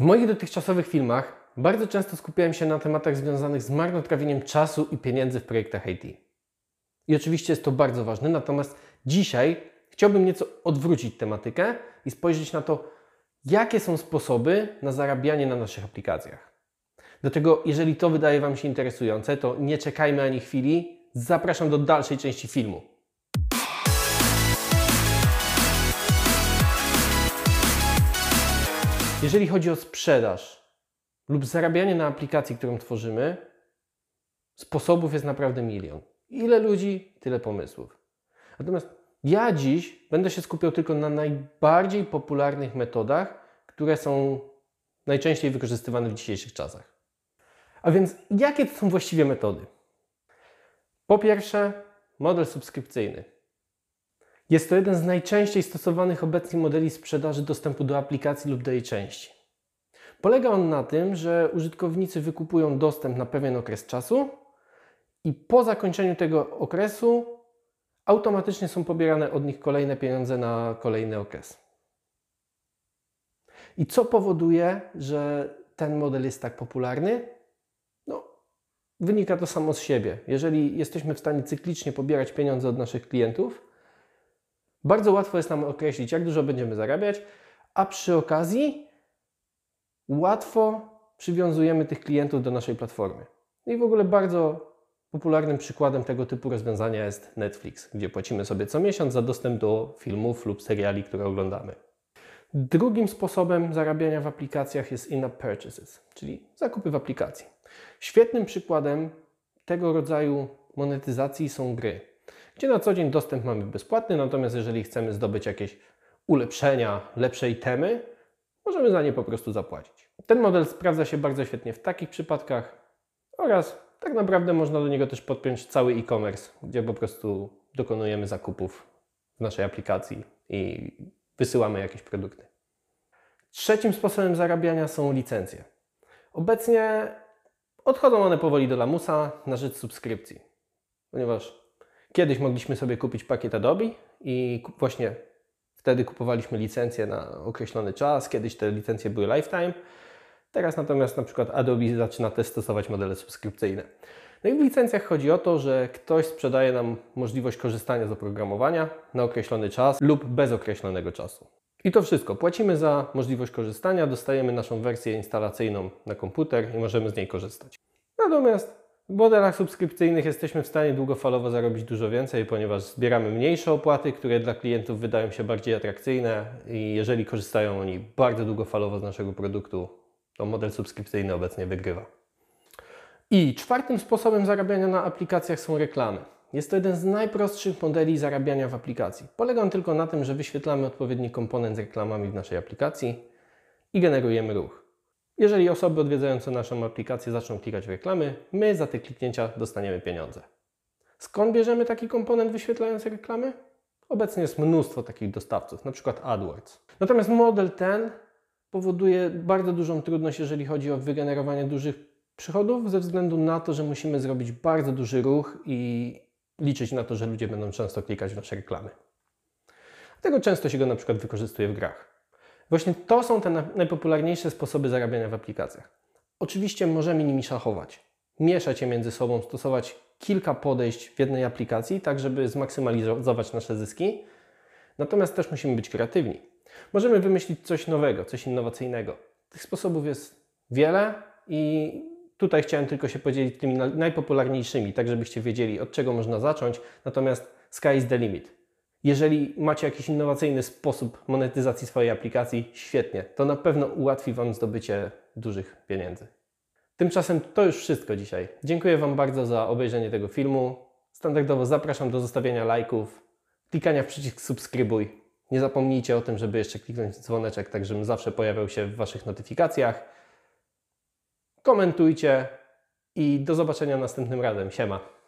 W moich dotychczasowych filmach bardzo często skupiałem się na tematach związanych z marnotrawieniem czasu i pieniędzy w projektach IT. I oczywiście jest to bardzo ważne, natomiast dzisiaj chciałbym nieco odwrócić tematykę i spojrzeć na to, jakie są sposoby na zarabianie na naszych aplikacjach. Dlatego, jeżeli to wydaje Wam się interesujące, to nie czekajmy ani chwili, zapraszam do dalszej części filmu. Jeżeli chodzi o sprzedaż lub zarabianie na aplikacji, którą tworzymy, sposobów jest naprawdę milion. Ile ludzi, tyle pomysłów. Natomiast ja dziś będę się skupiał tylko na najbardziej popularnych metodach, które są najczęściej wykorzystywane w dzisiejszych czasach. A więc jakie to są właściwie metody? Po pierwsze, model subskrypcyjny. Jest to jeden z najczęściej stosowanych obecnie modeli sprzedaży dostępu do aplikacji lub do jej części. Polega on na tym, że użytkownicy wykupują dostęp na pewien okres czasu i po zakończeniu tego okresu automatycznie są pobierane od nich kolejne pieniądze na kolejny okres. I co powoduje, że ten model jest tak popularny? No, wynika to samo z siebie. Jeżeli jesteśmy w stanie cyklicznie pobierać pieniądze od naszych klientów, bardzo łatwo jest nam określić, jak dużo będziemy zarabiać, a przy okazji łatwo przywiązujemy tych klientów do naszej platformy. I w ogóle bardzo popularnym przykładem tego typu rozwiązania jest Netflix, gdzie płacimy sobie co miesiąc za dostęp do filmów lub seriali, które oglądamy. Drugim sposobem zarabiania w aplikacjach jest in-app purchases, czyli zakupy w aplikacji. Świetnym przykładem tego rodzaju monetyzacji są gry gdzie na co dzień dostęp mamy bezpłatny, natomiast jeżeli chcemy zdobyć jakieś ulepszenia, lepsze itemy, możemy za nie po prostu zapłacić. Ten model sprawdza się bardzo świetnie w takich przypadkach oraz tak naprawdę można do niego też podpiąć cały e-commerce, gdzie po prostu dokonujemy zakupów w naszej aplikacji i wysyłamy jakieś produkty. Trzecim sposobem zarabiania są licencje. Obecnie odchodzą one powoli do lamusa na rzecz subskrypcji, ponieważ Kiedyś mogliśmy sobie kupić pakiet Adobe i właśnie wtedy kupowaliśmy licencję na określony czas. Kiedyś te licencje były lifetime. Teraz natomiast na przykład Adobe zaczyna też stosować modele subskrypcyjne. No i w licencjach chodzi o to, że ktoś sprzedaje nam możliwość korzystania z oprogramowania na określony czas lub bez określonego czasu. I to wszystko. Płacimy za możliwość korzystania, dostajemy naszą wersję instalacyjną na komputer i możemy z niej korzystać. Natomiast w modelach subskrypcyjnych jesteśmy w stanie długofalowo zarobić dużo więcej, ponieważ zbieramy mniejsze opłaty, które dla klientów wydają się bardziej atrakcyjne i jeżeli korzystają oni bardzo długofalowo z naszego produktu, to model subskrypcyjny obecnie wygrywa. I czwartym sposobem zarabiania na aplikacjach są reklamy. Jest to jeden z najprostszych modeli zarabiania w aplikacji. Polega on tylko na tym, że wyświetlamy odpowiedni komponent z reklamami w naszej aplikacji i generujemy ruch. Jeżeli osoby odwiedzające naszą aplikację zaczną klikać w reklamy, my za te kliknięcia dostaniemy pieniądze. Skąd bierzemy taki komponent wyświetlający reklamy? Obecnie jest mnóstwo takich dostawców, np. AdWords. Natomiast model ten powoduje bardzo dużą trudność, jeżeli chodzi o wygenerowanie dużych przychodów, ze względu na to, że musimy zrobić bardzo duży ruch i liczyć na to, że ludzie będą często klikać w nasze reklamy. Dlatego często się go na przykład wykorzystuje w grach. Właśnie to są te najpopularniejsze sposoby zarabiania w aplikacjach. Oczywiście możemy nimi szachować, mieszać je między sobą, stosować kilka podejść w jednej aplikacji, tak żeby zmaksymalizować nasze zyski. Natomiast też musimy być kreatywni. Możemy wymyślić coś nowego, coś innowacyjnego. Tych sposobów jest wiele i tutaj chciałem tylko się podzielić tymi najpopularniejszymi, tak żebyście wiedzieli od czego można zacząć. Natomiast sky is the limit. Jeżeli macie jakiś innowacyjny sposób monetyzacji swojej aplikacji, świetnie. To na pewno ułatwi Wam zdobycie dużych pieniędzy. Tymczasem to już wszystko dzisiaj. Dziękuję Wam bardzo za obejrzenie tego filmu. Standardowo zapraszam do zostawienia lajków, klikania w przycisk subskrybuj. Nie zapomnijcie o tym, żeby jeszcze kliknąć dzwoneczek, tak żebym zawsze pojawiał się w Waszych notyfikacjach. Komentujcie i do zobaczenia następnym razem. Siema.